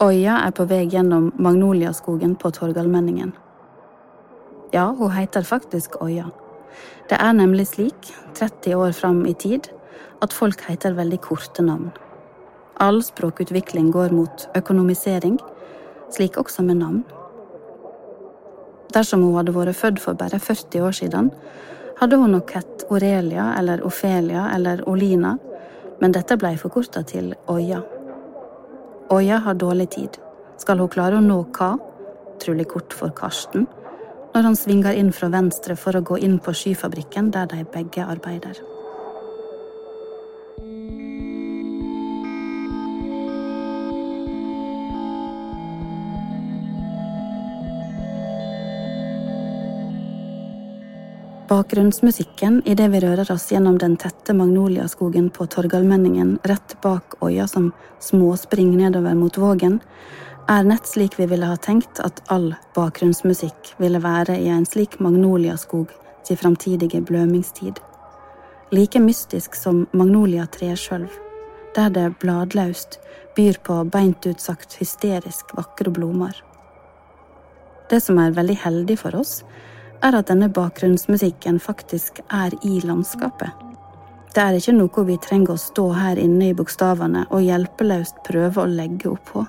Oya er på vei gjennom magnoliaskogen på Torgallmenningen. Ja, hun heter faktisk Oya. Det er nemlig slik, 30 år fram i tid, at folk heter veldig korte navn. All språkutvikling går mot økonomisering, slik også med navn. Dersom hun hadde vært født for bare 40 år siden, hadde hun nok hett Aurelia eller Ofelia eller Olina, men dette ble forkorta til Oya. Oya har dårlig tid. Skal hun klare å nå hva, trolig kort for Karsten, når han svinger inn fra venstre for å gå inn på skyfabrikken der de begge arbeider. Bakgrunnsmusikken idet vi rører oss gjennom den tette magnoliaskogen på Torgallmenningen rett bak Øya som småspring nedover mot Vågen, er nett slik vi ville ha tenkt at all bakgrunnsmusikk ville være i en slik magnoliaskog til framtidige blømingstid. Like mystisk som magnoliatreet sjøl, der det bladløst byr på beint ut sagt hysterisk vakre blomster. Det som er veldig heldig for oss, er at denne bakgrunnsmusikken faktisk er i landskapet. Det er ikke noe vi trenger å stå her inne i bokstavene og hjelpeløst prøve å legge opp på,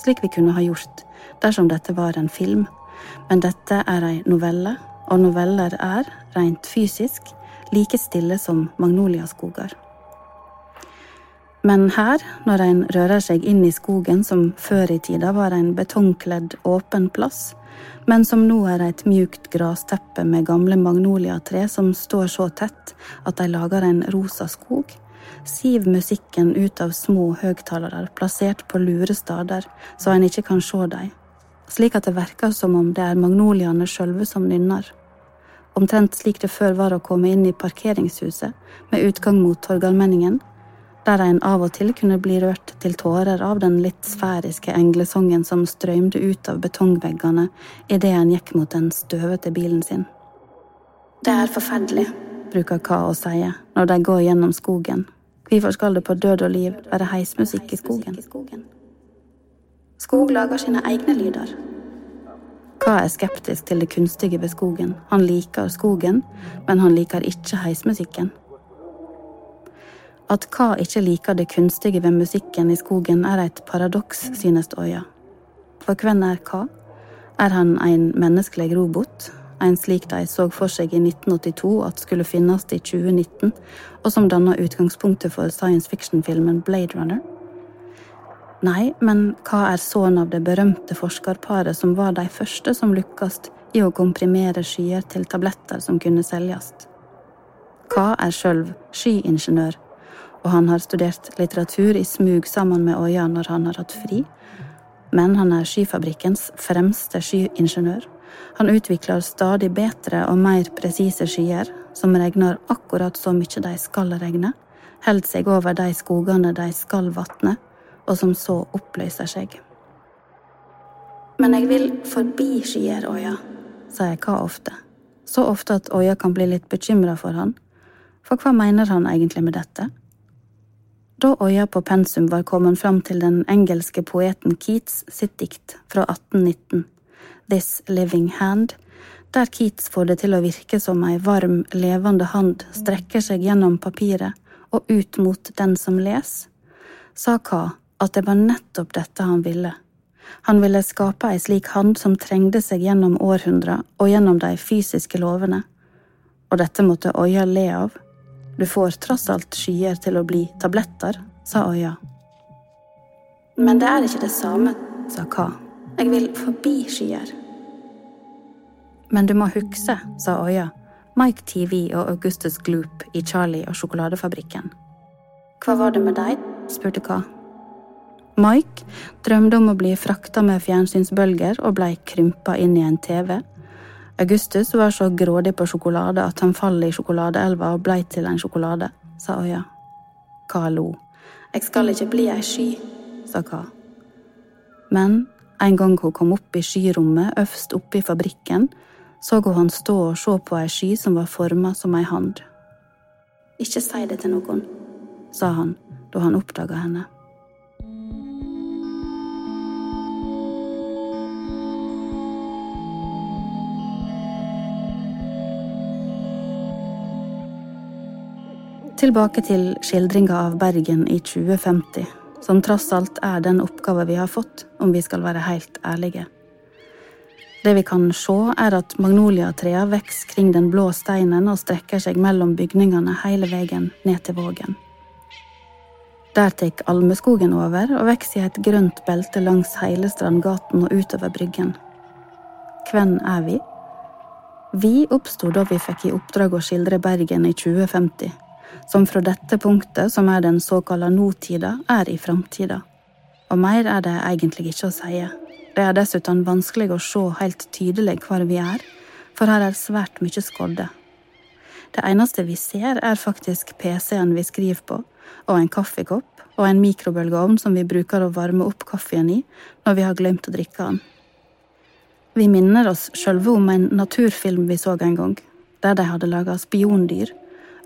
slik vi kunne ha gjort dersom dette var en film. Men dette er ei novelle, og noveller er, rent fysisk, like stille som magnoliaskoger. Men her, når en rører seg inn i skogen som før i tida var en betongkledd, åpen plass, men som nå er et mjukt grasteppe med gamle magnoliatre som står så tett at de lager en rosa skog, siv musikken ut av små høgtalere plassert på lure steder så en ikke kan se dem, slik at det verker som om det er magnoliaene sjølve som nynner. Omtrent slik det før var å komme inn i parkeringshuset med utgang mot Torgallmenningen, der en av og til kunne bli rørt til tårer av den litt sfæriske englesongen som strømte ut av betongveggene idet en gikk mot den støvete bilen sin. Det er forferdelig, bruker Ka å si når de går gjennom skogen. Hvorfor skal det på død og liv være heismusikk i skogen? Skog lager sine egne lyder. Ka er skeptisk til det kunstige ved skogen. Han liker skogen, men han liker ikke heismusikken. At Ka ikke liker det kunstige ved musikken i skogen, er et paradoks, synes Øya. For hvem er Ka? Er han en menneskelig robot? En slik de så for seg i 1982 at skulle finnes i 2019, og som danna utgangspunktet for science fiction-filmen Blade Runner? Nei, men hva er sønnen av det berømte forskerparet som var de første som lykkes i å komprimere skyer til tabletter som kunne selges? Hva er sjøl skyingeniør og han har studert litteratur i smug sammen med Øya når han har hatt fri. Men han er skifabrikkens fremste skyingeniør. Han utvikler stadig bedre og mer presise skyer, som regner akkurat så mye de skal regne, holder seg over de skogene de skal vatne, og som så oppløser seg. Men jeg vil forbi skyer, Øya, sier hva ofte. Så ofte at Øya kan bli litt bekymra for han. For hva mener han egentlig med dette? Da Øya på pensum var kommet fram til den engelske poeten Keats sitt dikt fra 1819, This Living Hand, der Keats får det til å virke som ei varm, levende hand strekker seg gjennom papiret og ut mot den som les, sa Ka at det var nettopp dette han ville. Han ville skape ei slik hand som trengde seg gjennom århundra og gjennom de fysiske lovene, og dette måtte Øya le av du får tross alt skyer til å bli tabletter, sa Øya. Men det er ikke det samme, sa Ka. Jeg vil forbi skyer. Men du må hukse, sa Øya. Mike TV og Augustus Gloop i Charlie og sjokoladefabrikken. Hva var det med deg? spurte Ka. Mike drømte om å bli frakta med fjernsynsbølger og blei krympa inn i en TV Augustus var så grådig på sjokolade at han falt i sjokoladeelva og blei til en sjokolade, sa Øya. Ka lo. Jeg skal ikke bli ei sky, sa Ka. Men en gang hun kom opp i skyrommet øverst oppe i fabrikken, så hun han stå og se på ei sky som var forma som ei hand. Ikke si det til noen, sa han da han oppdaga henne. Tilbake til skildringa av Bergen i 2050, som tross alt er den oppgava vi har fått, om vi skal være helt ærlige. Det vi kan se, er at magnoliatrea vokser kring den blå steinen og strekker seg mellom bygningene hele veien ned til Vågen. Der tar almeskogen over og vokser i et grønt belte langs hele Strandgaten og utover Bryggen. Hvem er vi? Vi oppsto da vi fikk i oppdrag å skildre Bergen i 2050, som fra dette punktet, som er den såkalte nåtida, er i framtida. Og mer er det egentlig ikke å si. Det er dessuten vanskelig å se helt tydelig hvor vi er, for her er svært mye skodde. Det eneste vi ser, er faktisk PC-en vi skriver på, og en kaffekopp og en mikrobølgeovn som vi bruker å varme opp kaffen i når vi har glemt å drikke den. Vi minner oss sjølve om en naturfilm vi så en gang, der de hadde laga spiondyr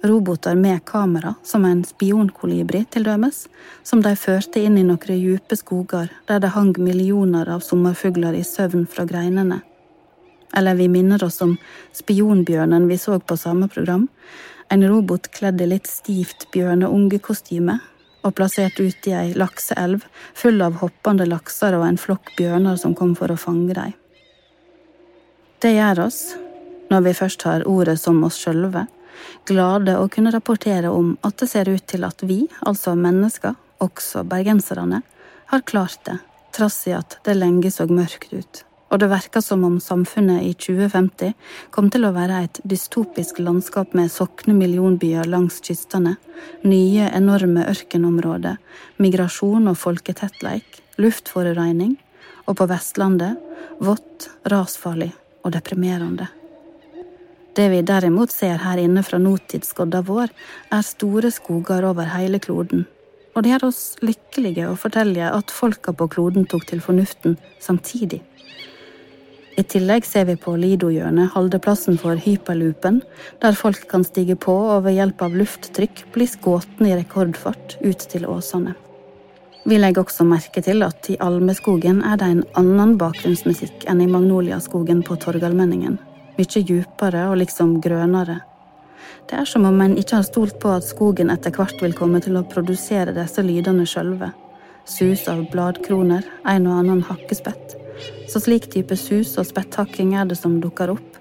roboter med kamera, som en spionkolibri til dømes, som de førte inn i noen djupe skoger der det hang millioner av sommerfugler i søvn fra greinene. Eller vi minner oss om spionbjørnen vi så på samme program, en robot kledd i litt stivt bjørneungekostyme og plassert ute i ei lakseelv full av hoppende lakser og en flokk bjørner som kom for å fange dem. Det gjør oss, når vi først har ordet som oss sjølve, glade å kunne rapportere om at det ser ut til at vi, altså mennesker, også bergenserne, har klart det, trass i at det lenge så mørkt ut. Og det verker som om samfunnet i 2050 kom til å være et dystopisk landskap med sokne millionbyer langs kystene, nye, enorme ørkenområder, migrasjon og folketettleik, luftforurensning, og på Vestlandet vått, rasfarlig og deprimerende. Det vi derimot ser her inne fra notidsgodda vår, er store skoger over hele kloden. Og det gjør oss lykkelige å fortelle at folka på kloden tok til fornuften samtidig. I tillegg ser vi på Lido-hjørnet holdeplassen for hyperloopen, der folk kan stige på og ved hjelp av lufttrykk bli skutt i rekordfart ut til Åsane. Vi legger også merke til at i Almeskogen er det en annen bakgrunnsmusikk enn i Magnoliaskogen på Torgallmenningen mye djupere og liksom grønnere. Det er som om en ikke har stolt på at skogen etter hvert vil komme til å produsere disse lydene sjølve. Sus av bladkroner, en og annen hakkespett. Så slik type sus og spetthakking er det som dukker opp,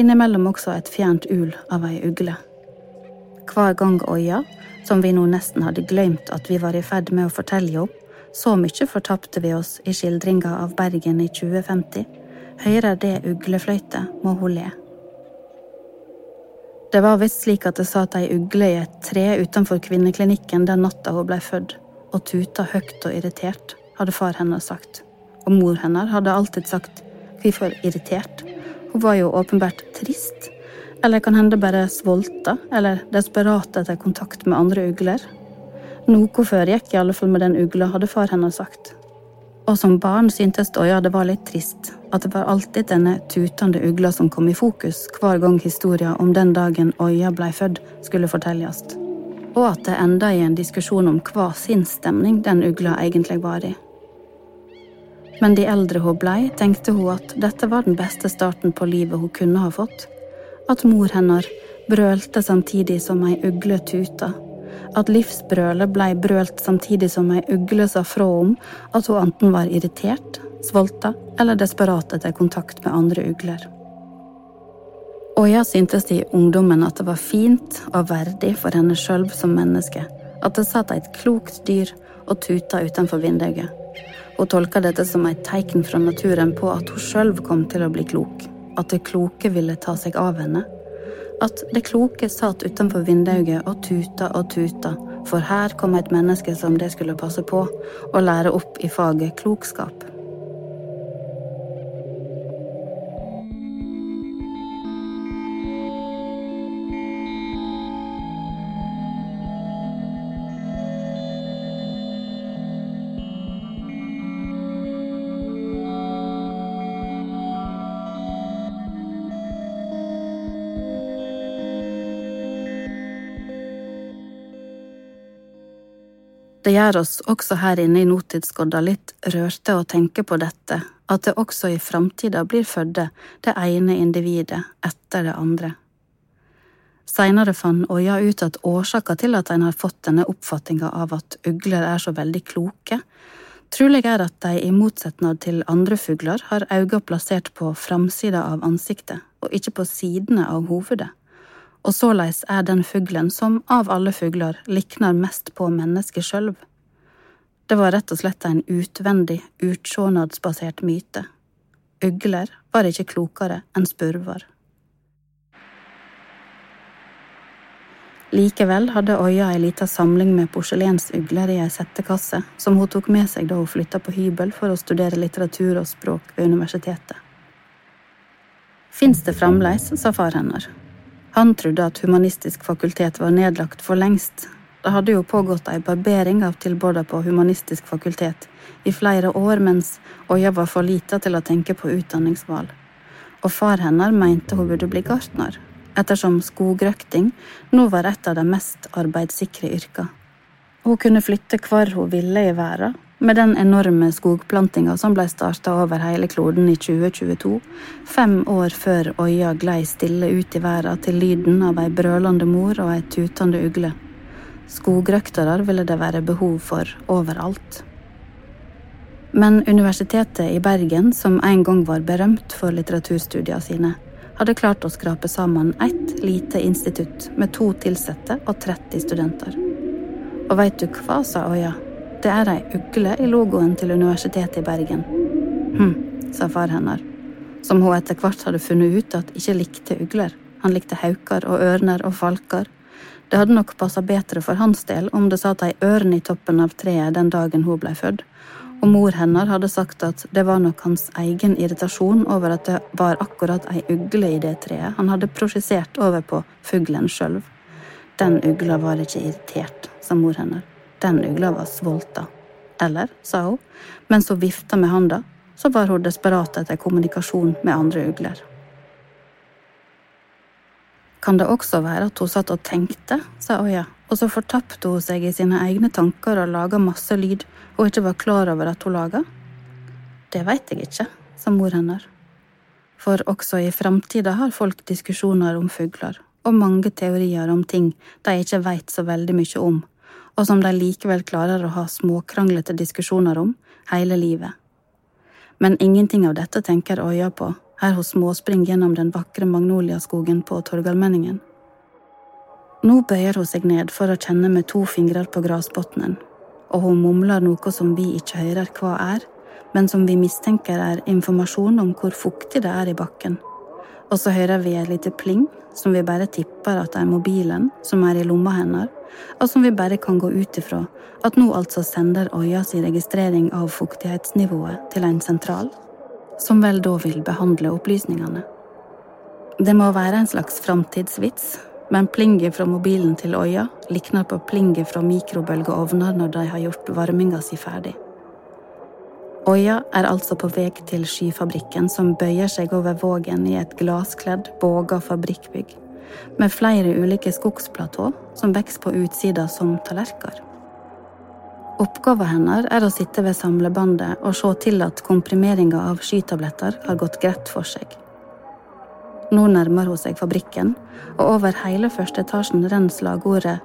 innimellom også et fjernt ul av ei ugle. Hver gang Øya, som vi nå nesten hadde glemt at vi var i ferd med å fortelle om, så mye fortapte vi oss i skildringa av Bergen i 2050 hører det uglefløyte, må hun le. Det var visst slik at det satt ei ugle i et tre utenfor kvinneklinikken den natta hun blei født, og tuta høyt og irritert, hadde far hennes sagt. Og mor hennes hadde alltid sagt hvorfor irritert. Hun var jo åpenbart trist, eller kan hende bare svolta eller desperat etter kontakt med andre ugler. Noe foregikk i alle fall med den ugla, hadde far hennes sagt. Og som barn syntes Doya det var litt trist at det var alltid denne tutende ugla som kom i fokus hver gang historia om den dagen Øya blei født, skulle fortelles. Og at det enda i en diskusjon om hva sin stemning den ugla egentlig var i. Men de eldre hun blei, tenkte hun at dette var den beste starten på livet hun kunne ha fått. At mor hennes brølte samtidig som ei ugle tuta at livsbrølet blei brølt samtidig som ei ugle sa fra om at hun enten var irritert, svolta eller desperat etter kontakt med andre ugler. Oja syntes i ungdommen at det var fint og verdig for henne sjøl som menneske at det satt et klokt dyr og tuta utenfor vinduet. Hun tolka dette som et tegn fra naturen på at hun sjøl kom til å bli klok, at det kloke ville ta seg av henne at det kloke satt utenfor vinduet og tuta og tuta, for her kom et menneske som det skulle passe på, og lære opp i faget klokskap. Det gjør oss også her inne i nåtidsgodda litt rørte å tenke på dette, at det også i framtida blir fødde det ene individet etter det andre. Seinere fant Oja ut at årsaka til at en har fått denne oppfatninga av at ugler er så veldig kloke, trolig er at de i motsetning til andre fugler har øynene plassert på framsida av ansiktet og ikke på sidene av hovedet, og såleis er den fuglen som av alle fugler likner mest på mennesket sjølv. Det var rett og slett en utvendig, utsjånadsbasert myte. Ugler var ikke klokere enn spurver. Likevel hadde Øya ei lita samling med porselensugler i ei settekasse, som hun tok med seg da hun flytta på hybel for å studere litteratur og språk ved universitetet. Fins det fremdeles, sa far hennes. Han trodde at Humanistisk fakultet var nedlagt for lengst. Det hadde jo pågått ei barbering av tilbudene på Humanistisk fakultet i flere år mens Øya var for lita til å tenke på utdanningsvalg, og far hennes mente hun burde bli gartner ettersom skogrøkting nå var et av de mest arbeidssikre yrkene. Hun kunne flytte hvor hun ville i verden, med den enorme skogplantinga som ble starta over hele kloden i 2022, fem år før øya glei stille ut i verden til lyden av ei brølende mor og ei tutende ugle. Skogrøktere ville det være behov for overalt. Men Universitetet i Bergen, som en gang var berømt for litteraturstudiene sine, hadde klart å skrape sammen ett lite institutt med to ansatte og 30 studenter. Og veit du hva, sa Oya, det er ei ugle i logoen til Universitetet i Bergen. Hm, sa far hennes, som hun etter hvert hadde funnet ut at ikke likte ugler. Han likte hauker og ørner og falker. Det hadde nok passa bedre for hans del om det satt ei ørn i toppen av treet den dagen hun blei født, og mor hennes hadde sagt at det var nok hans egen irritasjon over at det var akkurat ei ugle i det treet han hadde prosjisert over på fuglen sjøl. Den ugla var ikke irritert, sa mor hennes. Den ugla var svolta. Eller, sa hun, mens hun vifta med handa, så var hun desperat etter kommunikasjon med andre ugler. Kan det også være at hun satt og tenkte, sa Oya, og så fortapte hun seg i sine egne tanker og laga masse lyd hun ikke var klar over at hun laga? Det veit jeg ikke, sa mor hennes. For også i framtida har folk diskusjoner om fugler, og mange teorier om ting de ikke veit så veldig mye om, og som de likevel klarer å ha småkranglete diskusjoner om hele livet. Men ingenting av dette tenker Øya på her hun småspringer gjennom den vakre magnoliaskogen på Torgallmenningen. Nå bøyer hun seg ned for å kjenne med to fingrer på grasbotnen, og hun mumler noe som vi ikke hører hva er, men som vi mistenker er informasjon om hvor fuktig det er i bakken. Og så hører vi et lite pling, som vi bare tipper at er mobilen som er i lomma hennes, og som vi bare kan gå ut ifra at nå altså sender Øya si registrering av fuktighetsnivået til en sentral som vel da vil behandle opplysningene. Det må være en slags framtidsvits, men plinget fra mobilen til Øya likner på plinget fra mikrobølgeovner når de har gjort varminga si ferdig. Øya er altså på vei til skyfabrikken som bøyer seg over vågen i et glasskledd, båga fabrikkbygg, med flere ulike skogsplatå som vokser på utsida som tallerkener. Oppgaven hennes er å sitte ved samlebandet og se til at komprimeringa av skytabletter har gått greit for seg. Nå nærmer hun seg fabrikken, og over hele første etasjen renner slagordet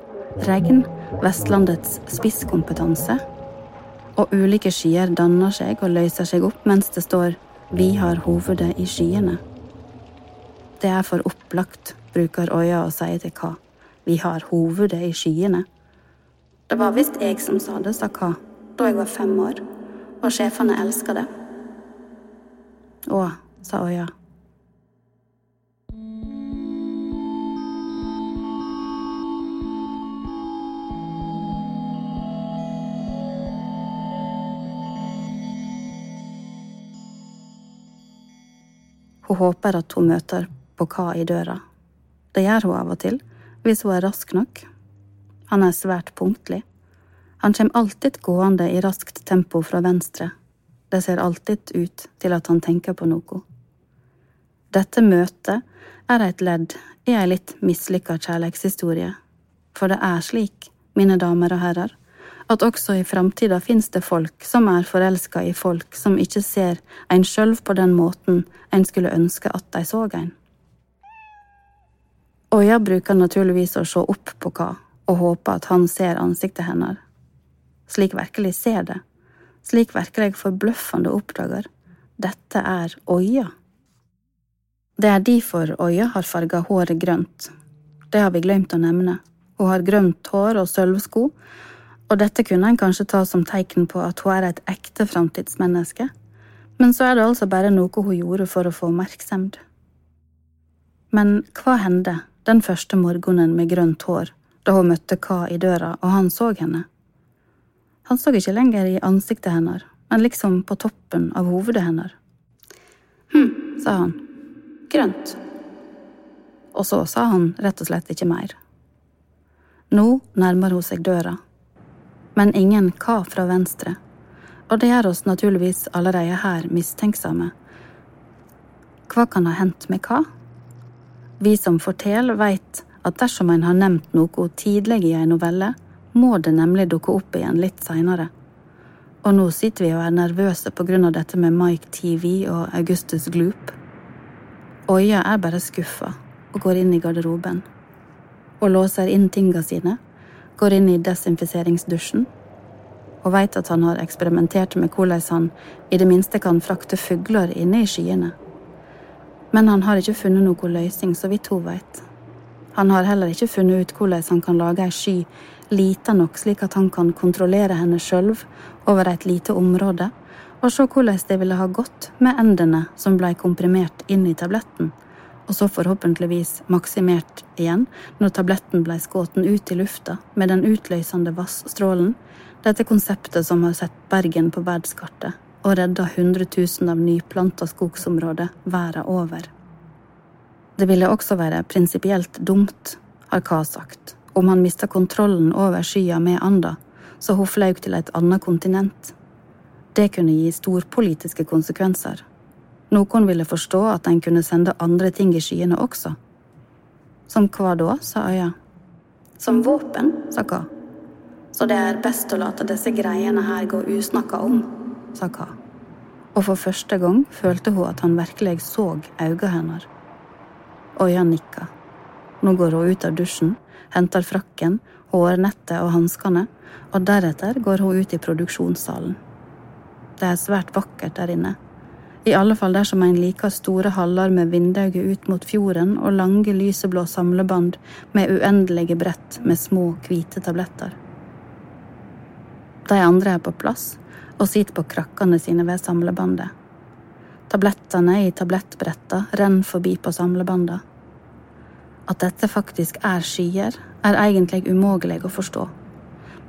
Regn, Vestlandets spisskompetanse. Og ulike skyer danner seg og løser seg opp mens det står Vi har hovedet i skyene. Det er for opplagt, bruker Øya å si til Ka. Vi har hovedet i skyene. Det var visst jeg som sa det, sa Ka, da jeg var fem år, og sjefene elska det. Å, sa Øya. Hun håper at hun møter på Ka i døra. Det gjør hun av og til, hvis hun er rask nok. Han er svært punktlig. Han kommer alltid gående i raskt tempo fra venstre. Det ser alltid ut til at han tenker på noe. Dette møtet er et ledd i ei litt mislykka kjærleikshistorie. For det er slik, mine damer og herrer, at også i framtida finnes det folk som er forelska i folk som ikke ser en sjøl på den måten en skulle ønske at de så en. Øya bruker naturligvis å se opp på Ka og håpe at han ser ansiktet hennes. Slik virkelig ser det. Slik virkelig forbløffende oppdager. Dette er Øya. Det er derfor Øya har farga håret grønt. Det har vi glemt å nevne. Hun har grønt hår og sølvsko, og dette kunne en kanskje ta som tegn på at hun er et ekte framtidsmenneske, men så er det altså bare noe hun gjorde for å få oppmerksomhet. Men hva hendte den første morgenen med grønt hår, da hun møtte Ka i døra og han så henne? Han så ikke lenger i ansiktet hennes, men liksom på toppen av hovedet hennes. Hm, sa han. Grønt. Og så sa han rett og slett ikke mer. Nå nærmer hun seg døra, men ingen hva fra venstre og det gjør oss naturligvis allerede her mistenksomme. Hva kan ha hendt med hva? Vi som forteller, veit at dersom en har nevnt noe tidlig i en novelle, må det nemlig dukke opp igjen litt seinere. Og nå sitter vi og er nervøse på grunn av dette med Mike TV og Augustus Gloop. Øya er bare skuffa og går inn i garderoben. Og låser inn tinga sine, går inn i desinfiseringsdusjen og veit at han har eksperimentert med hvordan han i det minste kan frakte fugler inne i skyene. Men han har ikke funnet noen løsning, så vidt hun veit. Han har heller ikke funnet ut hvordan han kan lage ei sky lita nok slik at han kan kontrollere henne sjøl over et lite område, og se hvordan det ville ha gått med endene som blei komprimert inn i tabletten, og så forhåpentligvis maksimert igjen når tabletten blei skutt ut i lufta med den utløsende vassstrålen dette konseptet som har sett Bergen på verdenskartet og redda 100 000 av nyplanta skogsområder verden over. Det ville også være prinsipielt dumt, har Ka sagt, om han mista kontrollen over skya med Anda, så hun fløy til et annet kontinent. Det kunne gi storpolitiske konsekvenser. Noen ville forstå at en kunne sende andre ting i skyene også. Som hva da, sa Øya. Som våpen, sa Ka så det er best å late disse greiene her gå usnakka om, sa Ka. Og for første gang følte hun at han virkelig så øynene hennes. Øya nikka. Nå går hun ut av dusjen, henter frakken, hårnettet og hanskene, og deretter går hun ut i produksjonssalen. Det er svært vakkert der inne. I alle fall dersom en liker store haller med vindauge ut mot fjorden og lange lyseblå samleband med uendelige brett med små, hvite tabletter. De andre er på plass og sitter på krakkene sine ved samlebandet. Tablettene i tablettbretta renner forbi på samlebandet. At dette faktisk er skyer, er egentlig umulig å forstå.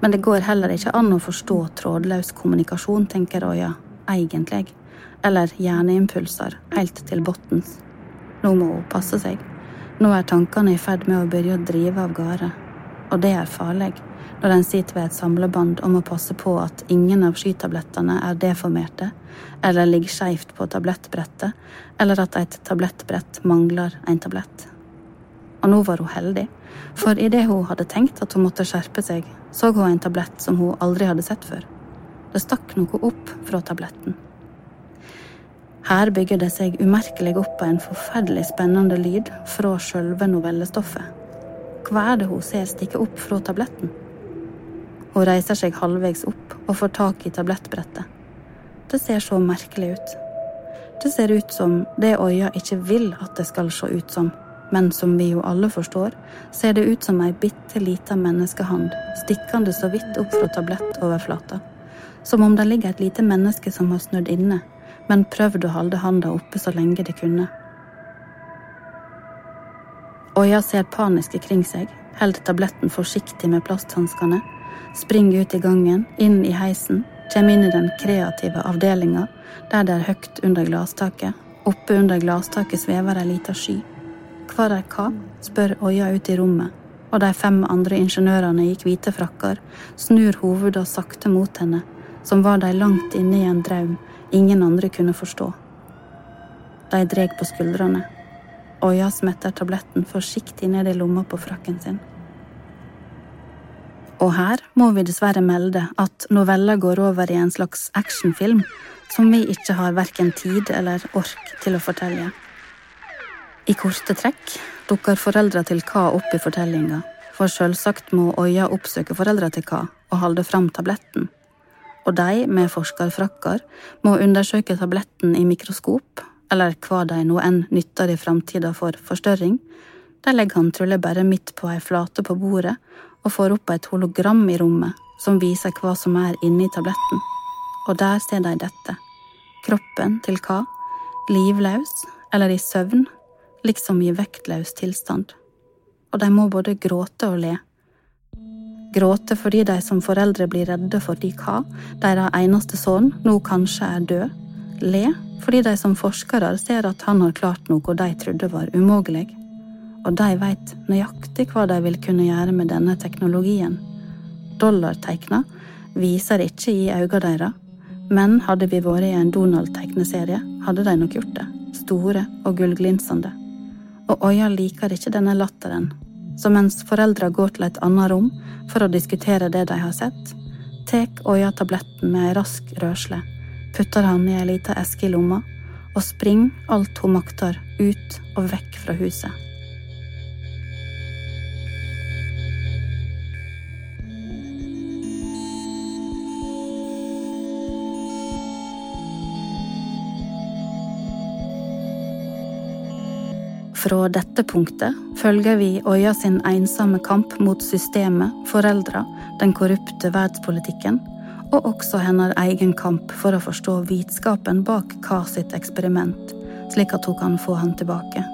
Men det går heller ikke an å forstå trådløs kommunikasjon, tenker Roya, egentlig, eller hjerneimpulser, helt til bunnens. Nå må hun passe seg. Nå er tankene i ferd med å begynne å drive av gårde, og det er farlig når en sitter ved et samlebånd og må passe på at ingen av skytablettene er deformerte eller ligger skeivt på tablettbrettet, eller at et tablettbrett mangler en tablett. Og nå var hun heldig, for idet hun hadde tenkt at hun måtte skjerpe seg, så hun en tablett som hun aldri hadde sett før. Det stakk noe opp fra tabletten. Her bygger det seg umerkelig opp av en forferdelig spennende lyd fra sjølve novellestoffet. Hva er det hun ser stikke opp fra tabletten? Hun reiser seg halvveis opp og får tak i tablettbrettet. Det ser så merkelig ut. Det ser ut som det øya ikke vil at det skal se ut som, men som vi jo alle forstår, ser det ut som ei bitte lita menneskehand stikkende så vidt opp fra tablettoverflata. Som om det ligger et lite menneske som har snudd inne, men prøvd å holde handa oppe så lenge de kunne. Øya ser panisk kring seg, holder tabletten forsiktig med plasthanskene springer ut i gangen, inn i heisen, kommer inn i den kreative avdelinga, der det er høyt under glasstaket. Oppe under glasstaket svever ei lita sky. Hva er hva? spør Øya ut i rommet, og de fem andre ingeniørene i hvite frakker snur hovedet sakte mot henne, som var de langt inne i en drøm ingen andre kunne forstå. De dreg på skuldrene. Oya smetter tabletten forsiktig ned i lomma på frakken sin. Og her må vi dessverre melde at novella går over i en slags actionfilm som vi ikke har verken tid eller ork til å fortelle. I korte trekk dukker foreldra til Ka opp i fortellinga, for sjølsagt må Øya oppsøke foreldra til Ka og holde fram tabletten. Og de, med forskerfrakker, må undersøke tabletten i mikroskop, eller hva de nå enn nytter i framtida for forstørring. De legger han trolig bare midt på ei flate på bordet og får opp et hologram i rommet som viser hva som er inni tabletten. Og der ser de dette. Kroppen til hva? livløs eller i søvn liksom i vektløs tilstand. Og de må både gråte og le. Gråte fordi de som foreldre blir redde fordi hva, deres eneste sønn, nå kanskje er død. Le fordi de som forskere ser at han har klart noe de trodde var umulig. Og de vet nøyaktig hva de vil kunne gjøre med denne teknologien. Dollartegna viser ikke i øynene deres, men hadde vi vært i en Donald-tegneserie, hadde de nok gjort det. Store og gullglinsende og Øya liker ikke denne latteren, så mens foreldra går til et annet rom for å diskutere det de har sett, tek Oya tabletten med ei rask rørsle, putter han i ei lita eske i lomma og springer alt hun makter, ut og vekk fra huset. Fra dette punktet følger vi Øya sin ensomme kamp mot systemet, foreldra, den korrupte verdenspolitikken, og også hennes egen kamp for å forstå vitskapen bak Ka sitt eksperiment, slik at hun kan få han tilbake.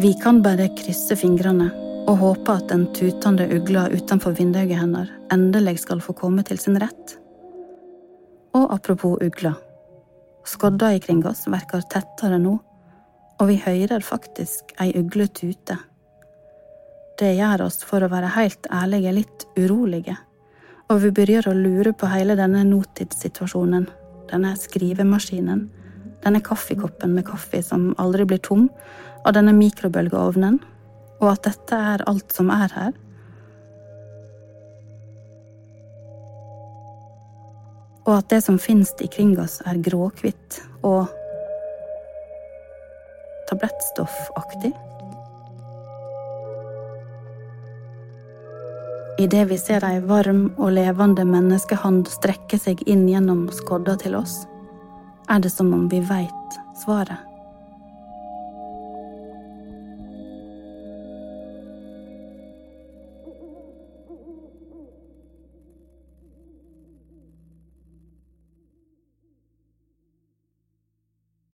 Vi kan bare krysse fingrene og håpe at den tutende ugla utenfor vinduet hennes endelig skal få komme til sin rett. Og apropos ugla. Skodda ikring oss verker tettere nå og vi hører faktisk ei ugle tute. Det gjør oss, for å være helt ærlige, litt urolige, og vi begynner å lure på hele denne nåtidssituasjonen, denne skrivemaskinen, denne kaffekoppen med kaffe som aldri blir tom, og denne mikrobølgeovnen, og at dette er alt som er her. Og at det som finnes ikring oss, er gråhvitt og tablettstoffaktig. Idet vi ser ei varm og levende menneskehand strekke seg inn gjennom skodda til oss, er det som om vi veit svaret.